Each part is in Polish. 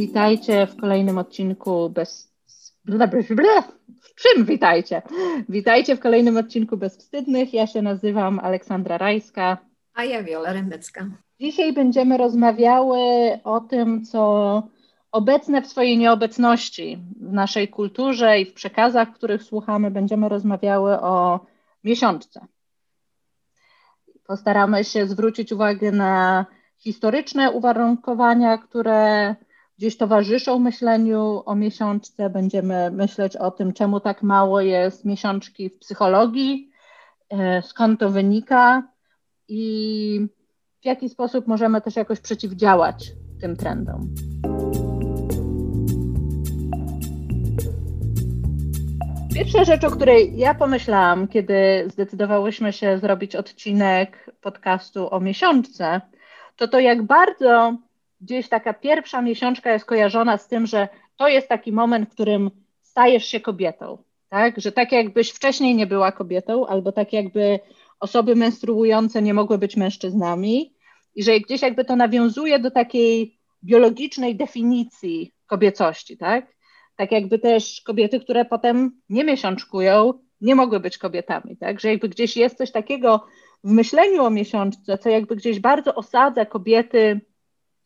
Witajcie w kolejnym odcinku bez. Czym witajcie? Witajcie w kolejnym odcinku Bezwstydnych. Ja się nazywam Aleksandra Rajska. A ja Wiola Rembecka. Dzisiaj będziemy rozmawiały o tym, co obecne w swojej nieobecności w naszej kulturze i w przekazach, których słuchamy. Będziemy rozmawiały o miesiączce. Postaramy się zwrócić uwagę na historyczne uwarunkowania, które gdzieś towarzyszą myśleniu o miesiączce. Będziemy myśleć o tym, czemu tak mało jest miesiączki w psychologii, e, skąd to wynika i w jaki sposób możemy też jakoś przeciwdziałać tym trendom. Pierwsza rzecz, o której ja pomyślałam, kiedy zdecydowałyśmy się zrobić odcinek podcastu o miesiączce, to to jak bardzo gdzieś taka pierwsza miesiączka jest kojarzona z tym, że to jest taki moment, w którym stajesz się kobietą, tak? Że tak jakbyś wcześniej nie była kobietą, albo tak jakby osoby menstruujące nie mogły być mężczyznami i że gdzieś jakby to nawiązuje do takiej biologicznej definicji kobiecości, tak? Tak jakby też kobiety, które potem nie miesiączkują, nie mogły być kobietami, tak? Że jakby gdzieś jest coś takiego w myśleniu o miesiączce, co jakby gdzieś bardzo osadza kobiety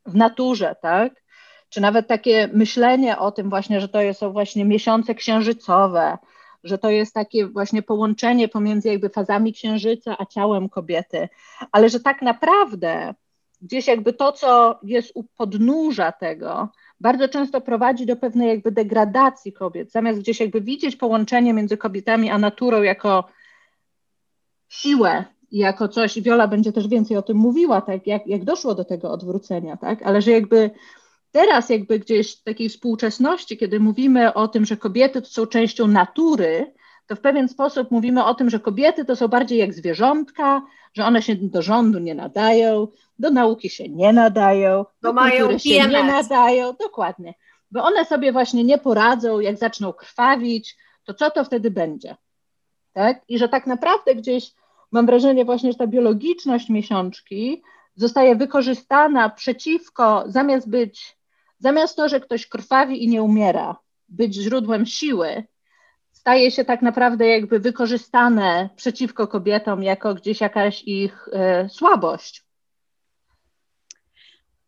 w naturze, tak? Czy nawet takie myślenie o tym właśnie, że to są właśnie miesiące księżycowe, że to jest takie właśnie połączenie pomiędzy jakby fazami księżyca a ciałem kobiety, ale że tak naprawdę gdzieś jakby to, co jest u podnóża tego, bardzo często prowadzi do pewnej jakby degradacji kobiet. Zamiast gdzieś jakby widzieć połączenie między kobietami a naturą jako siłę, jako coś, Wiola będzie też więcej o tym mówiła, tak, jak, jak doszło do tego odwrócenia, tak, ale że jakby teraz jakby gdzieś w takiej współczesności, kiedy mówimy o tym, że kobiety to są częścią natury, to w pewien sposób mówimy o tym, że kobiety to są bardziej jak zwierzątka, że one się do rządu nie nadają, do nauki się nie nadają, bo do mają się nie nadają, dokładnie, bo one sobie właśnie nie poradzą, jak zaczną krwawić, to co to wtedy będzie, tak? I że tak naprawdę gdzieś mam wrażenie właśnie, że ta biologiczność miesiączki zostaje wykorzystana przeciwko, zamiast być, zamiast to, że ktoś krwawi i nie umiera, być źródłem siły, staje się tak naprawdę jakby wykorzystane przeciwko kobietom jako gdzieś jakaś ich y, słabość.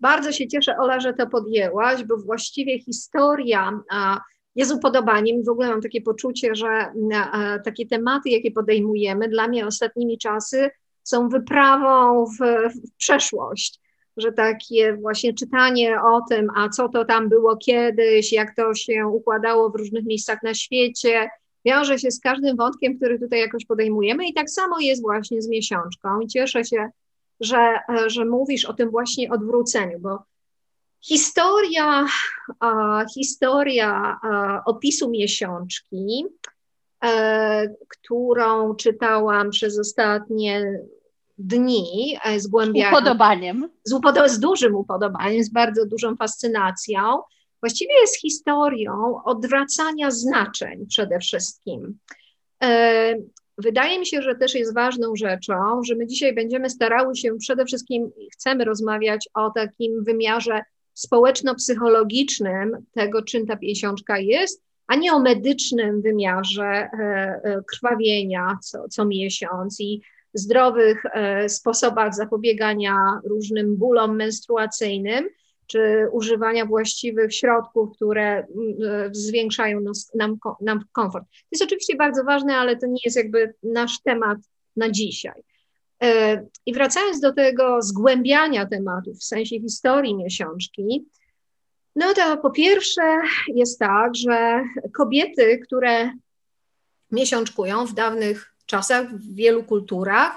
Bardzo się cieszę, Ola, że to podjęłaś, bo właściwie historia a, jest upodobaniem. W ogóle mam takie poczucie, że a, takie tematy, jakie podejmujemy, dla mnie ostatnimi czasy są wyprawą w, w przeszłość że takie właśnie czytanie o tym, a co to tam było kiedyś, jak to się układało w różnych miejscach na świecie, wiąże się z każdym wątkiem, który tutaj jakoś podejmujemy i tak samo jest właśnie z miesiączką i cieszę się, że, że mówisz o tym właśnie odwróceniu, bo historia, historia opisu miesiączki, e, którą czytałam przez ostatnie dni e. Z upodobaniem. Z, z dużym upodobaniem, z bardzo dużą fascynacją. Właściwie jest historią odwracania znaczeń przede wszystkim. E, wydaje mi się, że też jest ważną rzeczą, że my dzisiaj będziemy starały się przede wszystkim, chcemy rozmawiać o takim wymiarze społeczno-psychologicznym tego, czym ta piesiączka jest, a nie o medycznym wymiarze e, krwawienia co, co miesiąc i zdrowych e, sposobach zapobiegania różnym bólom menstruacyjnym, czy używania właściwych środków, które mm, e, zwiększają nam, nam komfort. To jest oczywiście bardzo ważne, ale to nie jest jakby nasz temat na dzisiaj. E, I wracając do tego zgłębiania tematów w sensie historii miesiączki, no to po pierwsze jest tak, że kobiety, które miesiączkują w dawnych czasach, w wielu kulturach,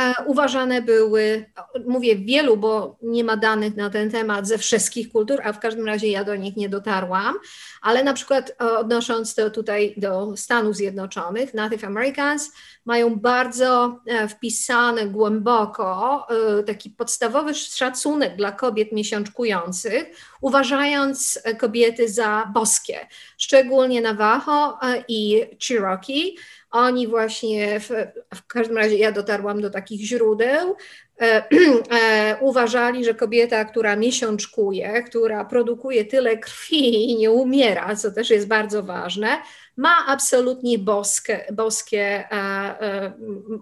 e, uważane były, mówię wielu, bo nie ma danych na ten temat ze wszystkich kultur, a w każdym razie ja do nich nie dotarłam, ale na przykład e, odnosząc to tutaj do Stanów Zjednoczonych, Native Americans mają bardzo e, wpisany głęboko taki podstawowy szacunek dla kobiet miesiączkujących, uważając kobiety za boskie, szczególnie Navajo i Cherokee oni właśnie, w, w każdym razie ja dotarłam do takich źródeł, e, e, uważali, że kobieta, która miesiączkuje, która produkuje tyle krwi i nie umiera, co też jest bardzo ważne, ma absolutnie boskie, boskie e, e,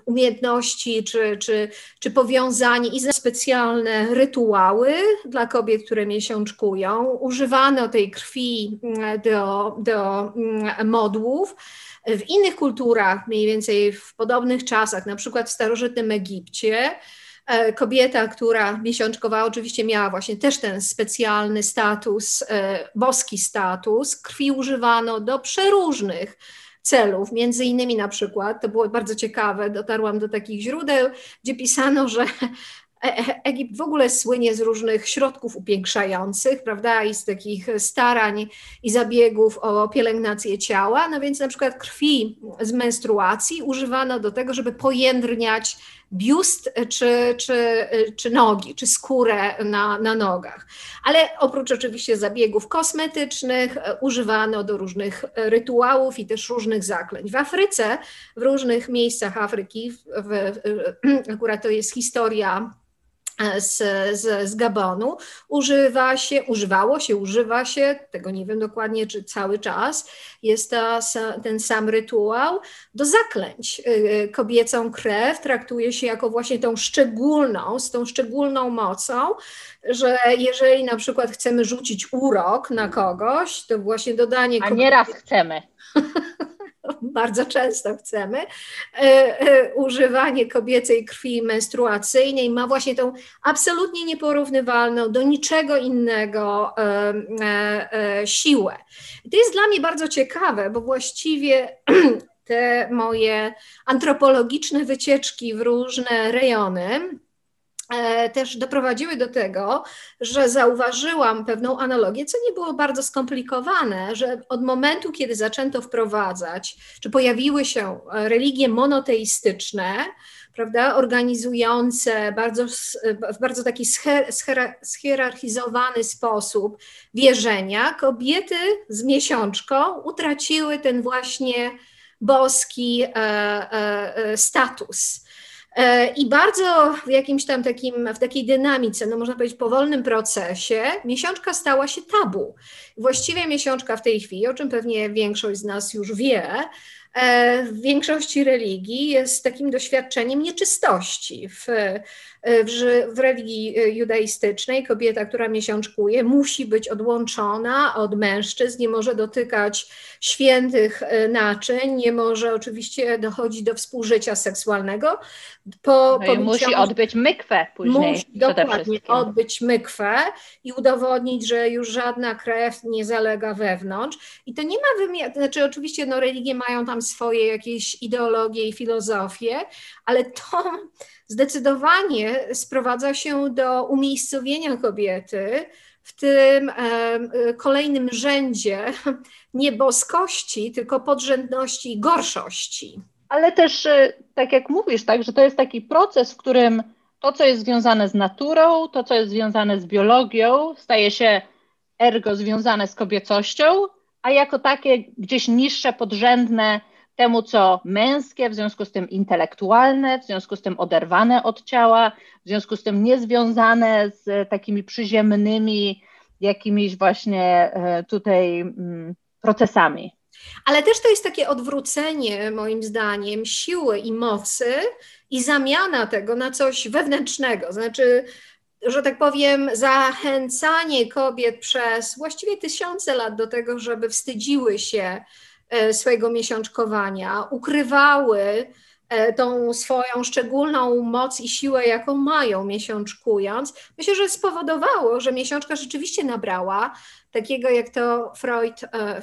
umiejętności czy, czy, czy powiązanie i specjalne rytuały dla kobiet, które miesiączkują. Używano tej krwi mm, do, do mm, modłów. W innych kulturach, mniej więcej w podobnych czasach, na przykład w starożytnym Egipcie, kobieta, która miesiączkowała, oczywiście miała właśnie też ten specjalny status, e, boski status. Krwi używano do przeróżnych celów, między innymi na przykład, to było bardzo ciekawe, dotarłam do takich źródeł, gdzie pisano, że E, Egipt w ogóle słynie z różnych środków upiększających, prawda, i z takich starań i zabiegów o pielęgnację ciała. No więc na przykład krwi z menstruacji używano do tego, żeby pojędrniać biust czy, czy, czy nogi, czy skórę na, na nogach. Ale oprócz oczywiście zabiegów kosmetycznych używano do różnych rytuałów i też różnych zaklęć. W Afryce, w różnych miejscach Afryki, w, w, akurat to jest historia z, z, z Gabonu używa się, używało się, używa się, tego nie wiem dokładnie, czy cały czas, jest ta, ten sam rytuał do zaklęć. Y, kobiecą krew traktuje się jako właśnie tą szczególną, z tą szczególną mocą, że jeżeli na przykład chcemy rzucić urok na kogoś, to właśnie dodanie... A nieraz chcemy. bardzo często chcemy, e, e, używanie kobiecej krwi menstruacyjnej ma właśnie tą absolutnie nieporównywalną do niczego innego e, siłę. I to jest dla mnie bardzo ciekawe, bo właściwie te moje antropologiczne wycieczki w różne rejony, też doprowadziły do tego, że zauważyłam pewną analogię, co nie było bardzo skomplikowane, że od momentu, kiedy zaczęto wprowadzać, czy pojawiły się religie monoteistyczne, prawda, organizujące bardzo, w bardzo taki schierarchizowany sposób wierzenia, kobiety z miesiączką utraciły ten właśnie boski e, e, status. E, I bardzo w jakimś tam takim, w takiej dynamice, no można powiedzieć powolnym procesie, miesiączka stała się tabu. Właściwie miesiączka w tej chwili, o czym pewnie większość z nas już wie, e, w większości religii jest takim doświadczeniem nieczystości. W, w, w, religii judaistycznej kobieta, która miesiączkuje, musi być odłączona od mężczyzn, nie może dotykać świętych e, naczyń, nie może oczywiście dochodzić do współżycia seksualnego. Po, no po musi odbyć mykwę później. Musi dokładnie odbyć mykwę i udowodnić, że już żadna krew nie zalega wewnątrz. I to nie ma wymiaru, znaczy oczywiście no, religie mają tam swoje jakieś ideologie i filozofie, ale to zdecydowanie sprowadza się do umiejscowienia kobiety w tym kolejnym rzędzie nie boskości, tylko podrzędności i gorszości. Ale też, e, tak jak mówisz, tak, że to jest taki proces, w którym to, co jest związane z naturą, to, co jest związane z biologią, staje się ergo związane z kobiecością, a jako takie gdzieś niższe, podrzędne temu, co męskie, w związku z tym intelektualne, w związku z tym oderwane od ciała, w związku z tym niezwiązane z takimi przyziemnymi jakimiś właśnie e, tutaj mm, procesami. Ale też to jest takie odwrócenie, moim zdaniem, siły i mocy i zamiana tego na coś wewnętrznego. Znaczy, że tak powiem, zachęcanie kobiet przez właściwie tysiące lat do tego, żeby wstydziły się swojego miesiączkowania, ukrywały e, tą swoją szczególną moc i siłę, jaką mają miesiączkując, myślę, że spowodowało, że miesiączka rzeczywiście nabrała takiego, jak to Freud e,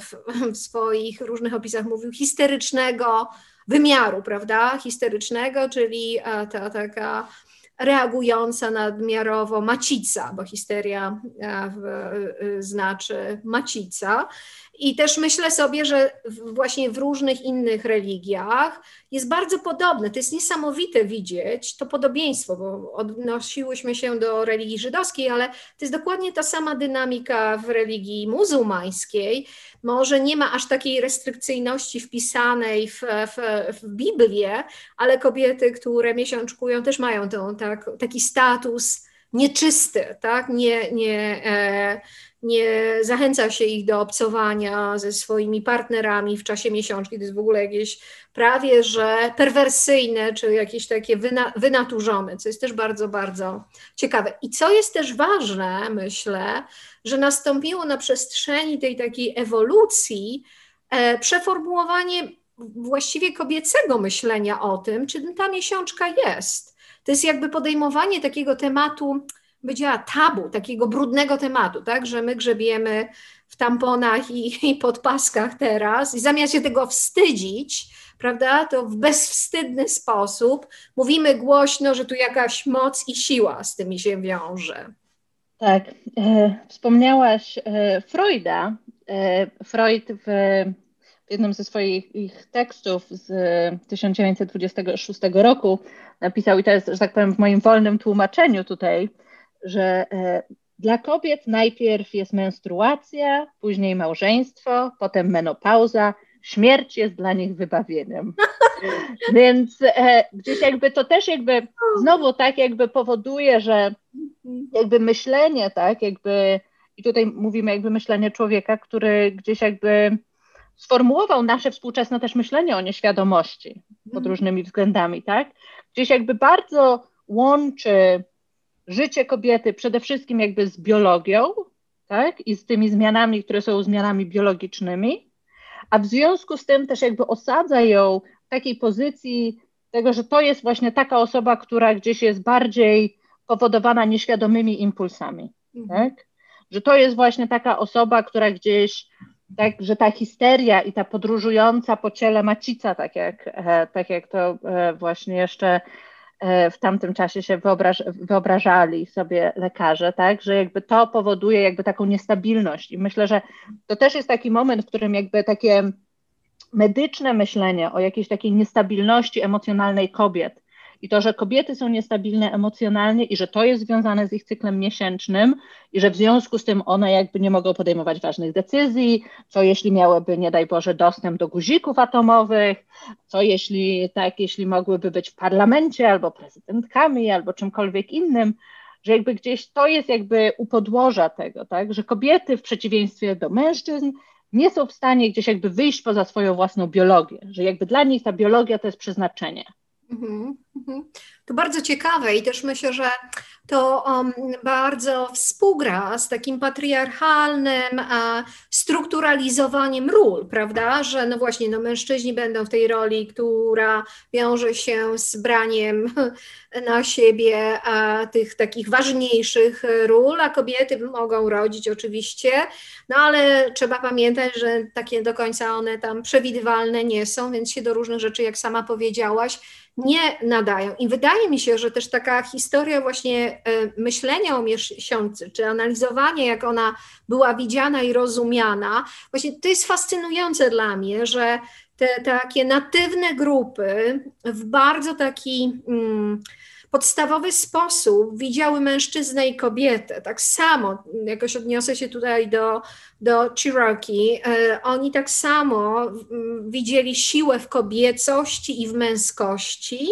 w swoich różnych opisach mówił, histerycznego wymiaru, prawda? Histerycznego, czyli ta taka reagująca nadmiarowo macica, bo histeria znaczy macica. I też myślę sobie, że właśnie w różnych innych religiach jest bardzo podobne. To jest niesamowite widzieć to podobieństwo, bo odnosiłyśmy się do religii żydowskiej, ale to jest dokładnie ta sama dynamika w religii muzułmańskiej. Może nie ma aż takiej restrykcyjności wpisanej w, w, w Biblię, ale kobiety, które miesiączkują, też mają tą, tak, taki status nieczysty, tak? Nie, nie, e, nie zachęca się ich do obcowania ze swoimi partnerami w czasie miesiączki. To jest w ogóle jakieś prawie że perwersyjne, czy jakieś takie wyna, wynaturzone, co jest też bardzo, bardzo ciekawe. I co jest też ważne, myślę, że nastąpiło na przestrzeni tej takiej ewolucji e, przeformułowanie właściwie kobiecego myślenia o tym, czy ta miesiączka jest. To jest jakby podejmowanie takiego tematu, powiedziała, tabu, takiego brudnego tematu, tak, że my grzebiemy w tamponach i, i podpaskach teraz i zamiast się tego wstydzić, prawda, to w bezwstydny sposób mówimy głośno, że tu jakaś moc i siła z tymi się wiąże. Tak, e, wspomniałaś e, Freuda. E, Freud w, w jednym ze swoich tekstów z 1926 roku napisał, i to jest, że tak powiem, w moim wolnym tłumaczeniu tutaj, że e, dla kobiet najpierw jest menstruacja, później małżeństwo, potem menopauza, śmierć jest dla nich wybawieniem. Więc e, gdzieś jakby to też jakby znowu tak jakby powoduje, że jakby myślenie, tak, jakby i tutaj mówimy jakby myślenie człowieka, który gdzieś jakby sformułował nasze współczesne też myślenie o nieświadomości pod mhm. różnymi względami, tak? Gdzieś jakby bardzo łączy życie kobiety przede wszystkim jakby z biologią, tak? I z tymi zmianami, które są zmianami biologicznymi, a w związku z tym też jakby osadza ją w takiej pozycji tego, że to jest właśnie taka osoba, która gdzieś jest bardziej powodowana nieświadomymi impulsami, mhm. tak? Że to jest właśnie taka osoba, która gdzieś tak, że ta histeria i ta podróżująca po ciele macica, tak jak, e, tak jak to e, właśnie jeszcze e, w tamtym czasie się wyobraż, wyobrażali sobie lekarze, tak, że jakby to powoduje jakby taką niestabilność. I myślę, że to też jest taki moment, w którym jakby takie medyczne myślenie o jakiejś takiej niestabilności emocjonalnej kobiet, i to, że kobiety są niestabilne emocjonalnie i że to jest związane z ich cyklem miesięcznym i że w związku z tym one jakby nie mogą podejmować ważnych decyzji, co jeśli miałyby, nie daj Boże, dostęp do guzików atomowych, co jeśli tak, jeśli mogłyby być w parlamencie albo prezydentkami albo czymkolwiek innym, że jakby gdzieś to jest jakby u podłoża tego, tak, że kobiety w przeciwieństwie do mężczyzn nie są w stanie gdzieś jakby wyjść poza swoją własną biologię, że jakby dla nich ta biologia to jest przeznaczenie. Mhm, mhm. To bardzo ciekawe i też myślę, że to um, bardzo współgra z takim patriarchalnym a, strukturalizowaniem ról, prawda? Że no właśnie, no mężczyźni będą w tej roli, która wiąże się z braniem na siebie a, tych takich ważniejszych ról, a kobiety mogą rodzić oczywiście, no ale trzeba pamiętać, że takie do końca one tam przewidywalne nie są, więc się do różnych rzeczy, jak sama powiedziałaś, nie nadają. I wydaje mi się, że też taka historia właśnie e, myślenia o miesiącu, czy analizowanie, jak ona była widziana i rozumiana, właśnie to jest fascynujące dla mnie, że te takie natywne grupy w bardzo taki. Hmm, podstawowy sposób widziały mężczyznę i kobietę. Tak samo, jakoś odniosę się tutaj do, do Cherokee, oni tak samo widzieli siłę w kobiecości i w męskości.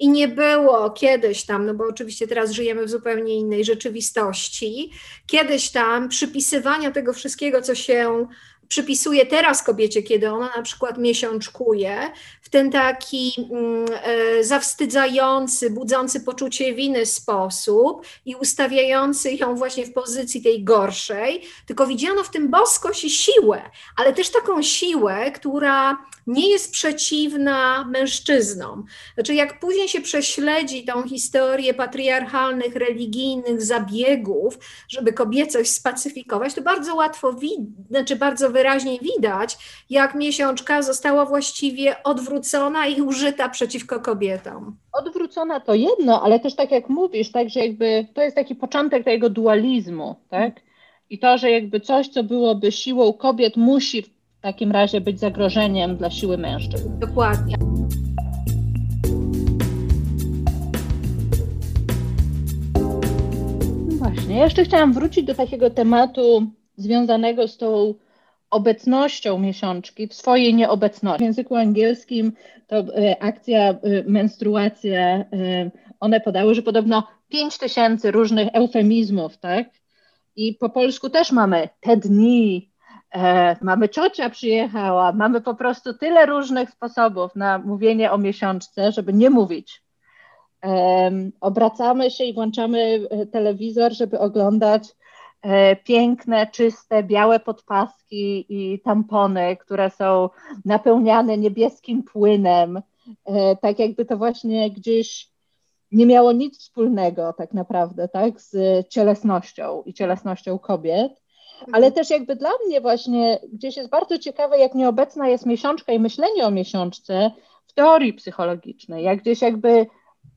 I nie było kiedyś tam, no bo oczywiście teraz żyjemy w zupełnie innej rzeczywistości, kiedyś tam przypisywania tego wszystkiego, co się przypisuje teraz kobiecie, kiedy ona na przykład miesiączkuje, w ten taki mm, e, zawstydzający, budzący poczucie winy sposób i ustawiający ją właśnie w pozycji tej gorszej, tylko widziano w tym boskość i siłę, ale też taką siłę, która nie jest przeciwna mężczyznom. Znaczy, jak później się prześledzi tą historię patriarchalnych, religijnych zabiegów, żeby kobiecość spacyfikować, to bardzo łatwo, widać, znaczy bardzo wyraźnie widać, jak miesiączka została właściwie odwrócona i użyta przeciwko kobietom. Odwrócona to jedno, ale też tak jak mówisz, tak, że jakby to jest taki początek tego dualizmu, tak? I to, że jakby coś, co byłoby siłą kobiet, musi w takim razie być zagrożeniem dla siły mężczyzn. Dokładnie. No właśnie, ja jeszcze chciałam wrócić do takiego tematu związanego z tą obecnością miesiączki, w swojej nieobecności. W języku angielskim to e, akcja e, menstruacja, e, one podały, że podobno 5 tysięcy różnych eufemizmów, tak? I po polsku też mamy te dni, e, mamy ciocia przyjechała, mamy po prostu tyle różnych sposobów na mówienie o miesiączce, żeby nie mówić. E, obracamy się i włączamy telewizor, żeby oglądać piękne, czyste, białe podpaski i tampony, które są napełniane niebieskim płynem, e, tak jakby to właśnie gdzieś nie miało nic wspólnego tak naprawdę, tak, z cielesnością i cielesnością kobiet. Ale mhm. też jakby dla mnie właśnie gdzieś jest bardzo ciekawe, jak nieobecna jest miesiączka i myślenie o miesiączce w teorii psychologicznej, jak gdzieś jakby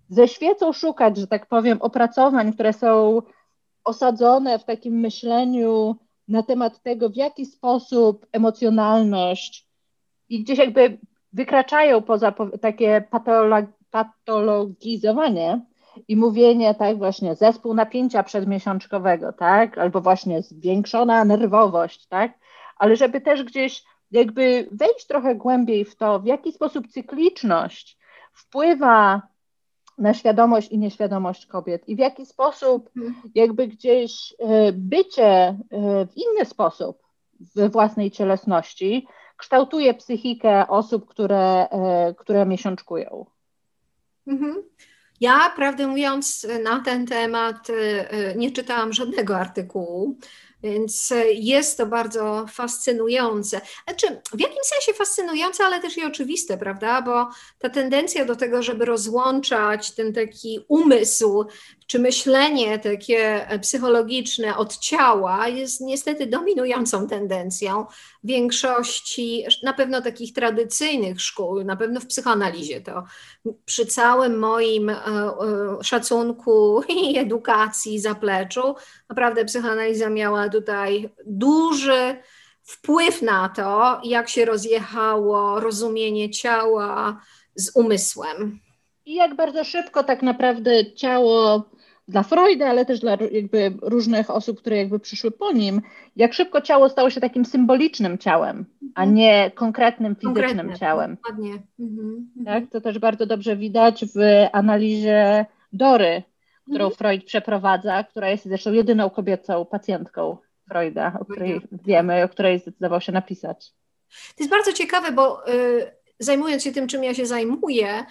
ze świecą szukać, że tak powiem, opracowań, które są osadzone w takim myśleniu na temat tego, w jaki sposób emocjonalność i gdzieś jakby wykraczają poza takie patologizowanie i mówienie, tak, właśnie zespół napięcia przedmiesiączkowego, tak, albo właśnie zwiększona nerwowość, tak, ale żeby też gdzieś jakby wejść trochę głębiej w to, w jaki sposób cykliczność wpływa na świadomość i nieświadomość kobiet i w jaki sposób mhm. jakby gdzieś e, bycie e, w inny sposób we własnej cielesności kształtuje psychikę osób, które, e, które miesiączkują. Mhm. Ja, prawdę mówiąc, na ten temat nie czytałam żadnego artykułu. Więc e, jest to bardzo fascynujące. Znaczy, w jakimś sensie fascynujące, ale też i oczywiste, prawda? Bo ta tendencja do tego, żeby rozłączać ten taki umysł czy myślenie takie e, psychologiczne od ciała jest niestety dominującą tendencją większości, na pewno takich tradycyjnych szkół, na pewno w psychoanalizie to przy całym moim e, szacunku i edukacji, zapleczu, naprawdę psychoanaliza miała tutaj duży wpływ na to, jak się rozjechało rozumienie ciała z umysłem. I jak bardzo szybko tak naprawdę ciało dla Freuda, ale też dla jakby różnych osób, które jakby przyszły po nim, jak szybko ciało stało się takim symbolicznym ciałem, a mhm. nie konkretnym fizycznym Konkretne, ciałem. Dokładnie. Mhm, mhm. Tak, to też bardzo dobrze widać w analizie Dory, którą mhm. Freud przeprowadza, która jest zresztą jedyną kobiecą pacjentką Freuda, o której wiemy, o której zdecydował się napisać. To jest bardzo ciekawe, bo y, zajmując się tym, czym ja się zajmuję,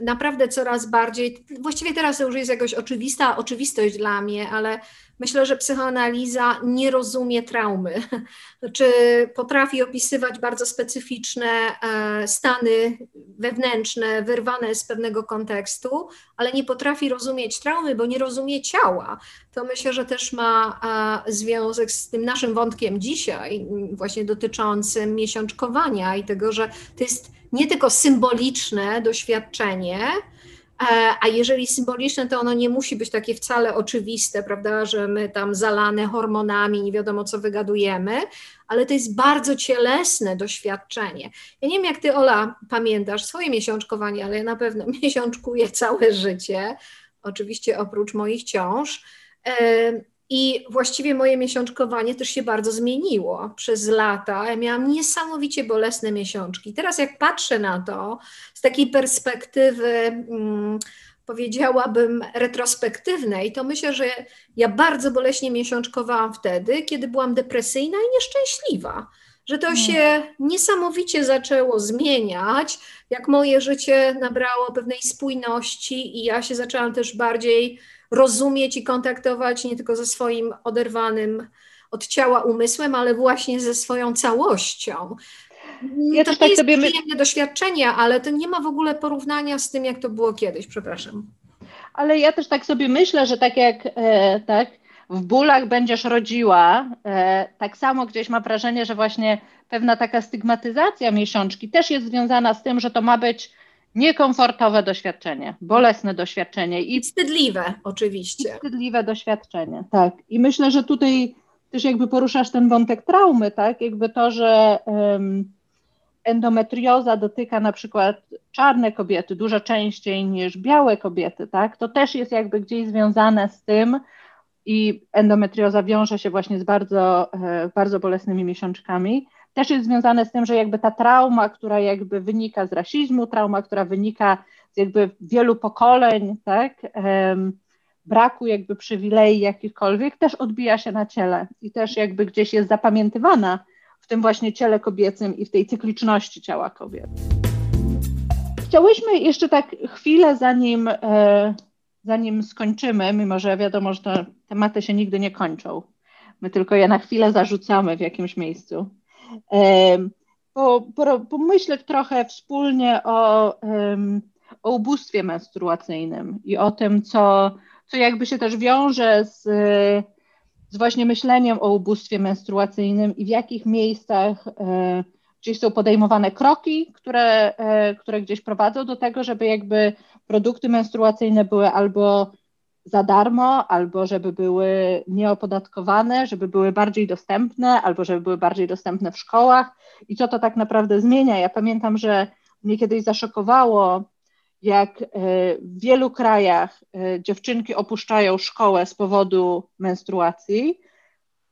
naprawdę coraz bardziej, właściwie teraz to już jest jakoś oczywista oczywistość dla mnie, ale myślę, że psychoanaliza nie rozumie traumy, czy potrafi opisywać bardzo specyficzne e, stany wewnętrzne, wyrwane z pewnego kontekstu, ale nie potrafi rozumieć traumy, bo nie rozumie ciała. To myślę, że też ma e, związek z tym naszym wątkiem dzisiaj, właśnie dotyczącym miesiączkowania i tego, że to jest nie tylko symboliczne doświadczenie, e, a jeżeli symboliczne, to ono nie musi być takie wcale oczywiste, prawda, że my tam zalane hormonami, nie wiadomo co wygadujemy, ale to jest bardzo cielesne doświadczenie. Ja nie wiem, jak ty, Ola, pamiętasz swoje miesiączkowanie, ale ja na pewno miesiączkuję całe życie, oczywiście oprócz moich ciąż. I właściwie moje miesiączkowanie też się bardzo zmieniło przez lata. Ja miałam niesamowicie bolesne miesiączki. Teraz, jak patrzę na to z takiej perspektywy, hmm, powiedziałabym, retrospektywnej, to myślę, że ja bardzo boleśnie miesiączkowałam wtedy, kiedy byłam depresyjna i nieszczęśliwa. Że to się niesamowicie zaczęło zmieniać, jak moje życie nabrało pewnej spójności i ja się zaczęłam też bardziej rozumieć i kontaktować nie tylko ze swoim oderwanym od ciała umysłem, ale właśnie ze swoją całością. Ja to nie tak jest sobie przyjemne doświadczenie, ale to nie ma w ogóle porównania z tym, jak to było kiedyś, przepraszam. Ale ja też tak sobie myślę, że tak jak e, tak, w bólach będziesz rodziła, e, tak samo gdzieś ma wrażenie, że właśnie pewna taka stygmatyzacja miesiączki też jest związana z tym, że to ma być niekomfortowe doświadczenie, bolesne doświadczenie. I wstydliwe oczywiście. I wstydliwe doświadczenie, tak. I myślę, że tutaj też jakby poruszasz ten wątek traumy, tak, jakby to, że um, endometrioza dotyka na przykład czarne kobiety dużo częściej niż białe kobiety, tak, to też jest jakby gdzieś związane z tym i endometrioza wiąże się właśnie z bardzo, e, bardzo bolesnymi miesiączkami, też jest związane z tym, że jakby ta trauma, która jakby wynika z rasizmu, trauma, która wynika z jakby wielu pokoleń, tak, braku jakby przywilei jakichkolwiek, też odbija się na ciele i też jakby gdzieś jest zapamiętywana w tym właśnie ciele kobiecym i w tej cykliczności ciała kobiet. Chciałyśmy jeszcze tak chwilę, zanim, e, zanim skończymy, mimo że wiadomo, że te tematy się nigdy nie kończą, my tylko je na chwilę zarzucamy w jakimś miejscu, po, po, pomyśleć trochę wspólnie o, o ubóstwie menstruacyjnym i o tym, co, co jakby się też wiąże z, z właśnie myśleniem o ubóstwie menstruacyjnym i w jakich miejscach e, gdzieś są podejmowane kroki, które, e, które gdzieś prowadzą do tego, żeby jakby produkty menstruacyjne były albo za darmo, albo żeby były nieopodatkowane, żeby były bardziej dostępne, albo żeby były bardziej dostępne w szkołach. I co to tak naprawdę zmienia? Ja pamiętam, że mnie kiedyś zaszokowało, jak e, w wielu krajach e, dziewczynki opuszczają szkołę z powodu menstruacji,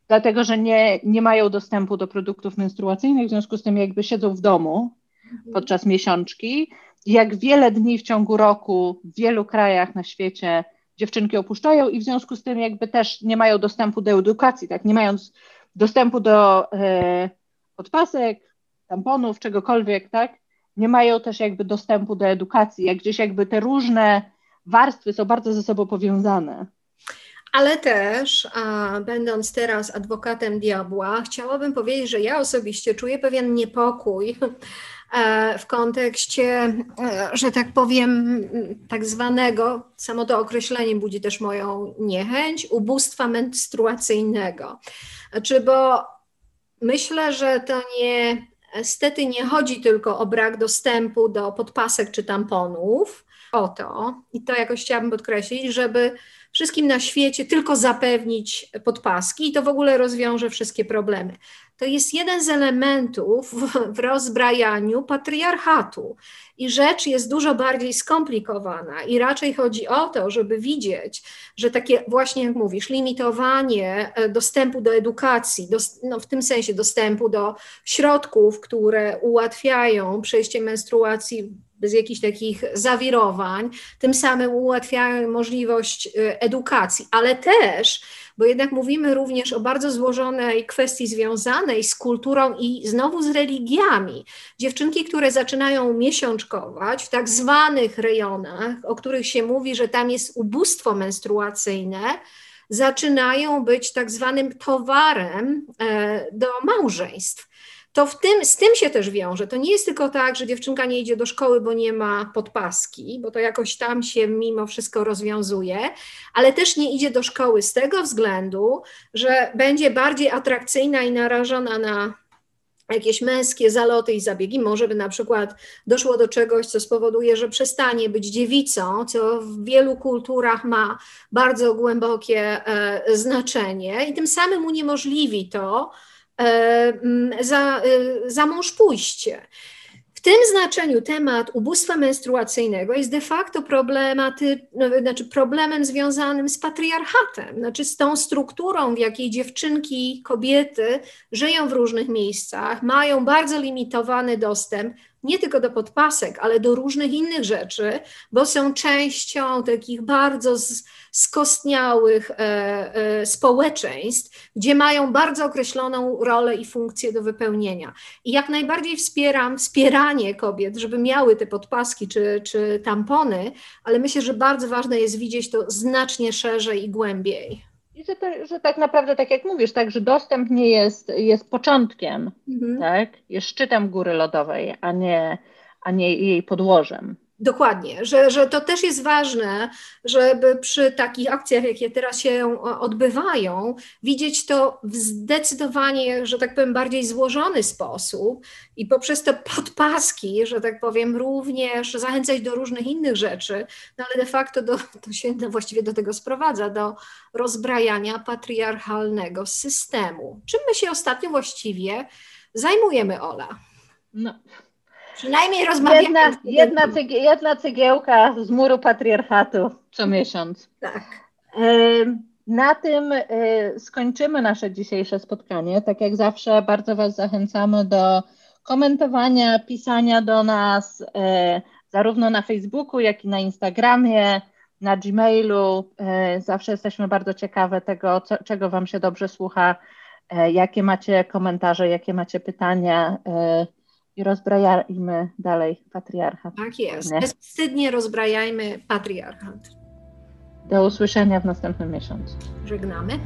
dlatego że nie, nie mają dostępu do produktów menstruacyjnych, w związku z tym jakby siedzą w domu mhm. podczas miesiączki. Jak wiele dni w ciągu roku w wielu krajach na świecie dziewczynki opuszczają i w związku z tym jakby też nie mają dostępu do edukacji, tak, nie mając dostępu do e, podpasek, tamponów, czegokolwiek, tak, nie mają też jakby dostępu do edukacji, jak gdzieś jakby te różne warstwy są bardzo ze sobą powiązane. Ale też, a, będąc teraz adwokatem diabła, chciałabym powiedzieć, że ja osobiście czuję pewien niepokój w kontekście, e, że tak powiem, tak zwanego, samo to określenie budzi też moją niechęć, ubóstwa menstruacyjnego. Znaczy, bo myślę, że to nie Niestety nie chodzi tylko o brak dostępu do podpasek czy tamponów, o to, i to jakoś chciałabym podkreślić, żeby wszystkim na świecie tylko zapewnić podpaski i to w ogóle rozwiąże wszystkie problemy. To jest jeden z elementów w rozbrajaniu patriarchatu. I rzecz jest dużo bardziej skomplikowana, i raczej chodzi o to, żeby widzieć, że takie, właśnie jak mówisz, limitowanie e, dostępu do edukacji, do, no w tym sensie dostępu do środków, które ułatwiają przejście menstruacji bez jakichś takich zawirowań, tym samym ułatwiają możliwość y, edukacji, ale też, bo jednak mówimy również o bardzo złożonej kwestii związanej z kulturą i znowu z religiami. Dziewczynki, które zaczynają miesiączkować w tak zwanych rejonach, o których się mówi, że tam jest ubóstwo menstruacyjne, zaczynają być tak zwanym towarem e, do małżeństw to w tym, z tym się też wiąże. To nie jest tylko tak, że dziewczynka nie idzie do szkoły, bo nie ma podpaski, bo to jakoś tam się mimo wszystko rozwiązuje, ale też nie idzie do szkoły z tego względu, że będzie bardziej atrakcyjna i narażona na jakieś męskie zaloty i zabiegi, może by na przykład doszło do czegoś, co spowoduje, że przestanie być dziewicą, co w wielu kulturach ma bardzo głębokie e, znaczenie i tym samym uniemożliwi to, za, e, za mąż pójście. W tym znaczeniu temat ubóstwa menstruacyjnego jest de facto problematy, no, znaczy problemem związanym z patriarchatem, znaczy z tą strukturą, w jakiej dziewczynki, kobiety żyją w różnych miejscach, mają bardzo limitowany dostęp nie tylko do podpasek, ale do różnych innych rzeczy, bo są częścią takich bardzo skostniałych e, e, społeczeństw, gdzie mają bardzo określoną rolę i funkcję do wypełnienia. I jak najbardziej wspieram wspieranie kobiet, żeby miały te podpaski czy, czy tampony, ale myślę, że bardzo ważne jest widzieć to znacznie szerzej i głębiej. I że, to, że tak naprawdę, tak jak mówisz, tak, że dostęp nie jest, jest początkiem, mhm. tak? Jest szczytem góry lodowej, a nie, a nie jej podłożem. Dokładnie, że, że to też jest ważne, żeby przy takich akcjach, jakie teraz się odbywają, widzieć to w zdecydowanie, że tak powiem, bardziej złożony sposób i poprzez te podpaski, że tak powiem, również zachęcać do różnych innych rzeczy, no ale de facto do, to się właściwie do tego sprowadza, do rozbrajania patriarchalnego systemu. Czym my się ostatnio właściwie zajmujemy, Ola? No, Przynajmniej rozmawiamy. Jedna, jedna, jedna cegiełka z muru patriarchatu co miesiąc. Tak. Na tym y, skończymy nasze dzisiejsze spotkanie. Tak jak zawsze, bardzo Was zachęcamy do komentowania, pisania do nas, y, zarówno na Facebooku, jak i na Instagramie, na Gmailu. Y, zawsze jesteśmy bardzo ciekawe tego, co, czego Wam się dobrze słucha, jakie macie komentarze, jakie macie pytania i rozbrajajmy dalej patriarchat. Tak jest. Bezwstydnie rozbrajajmy patriarchat. Do usłyszenia w następnym miesiącu. Żegnamy.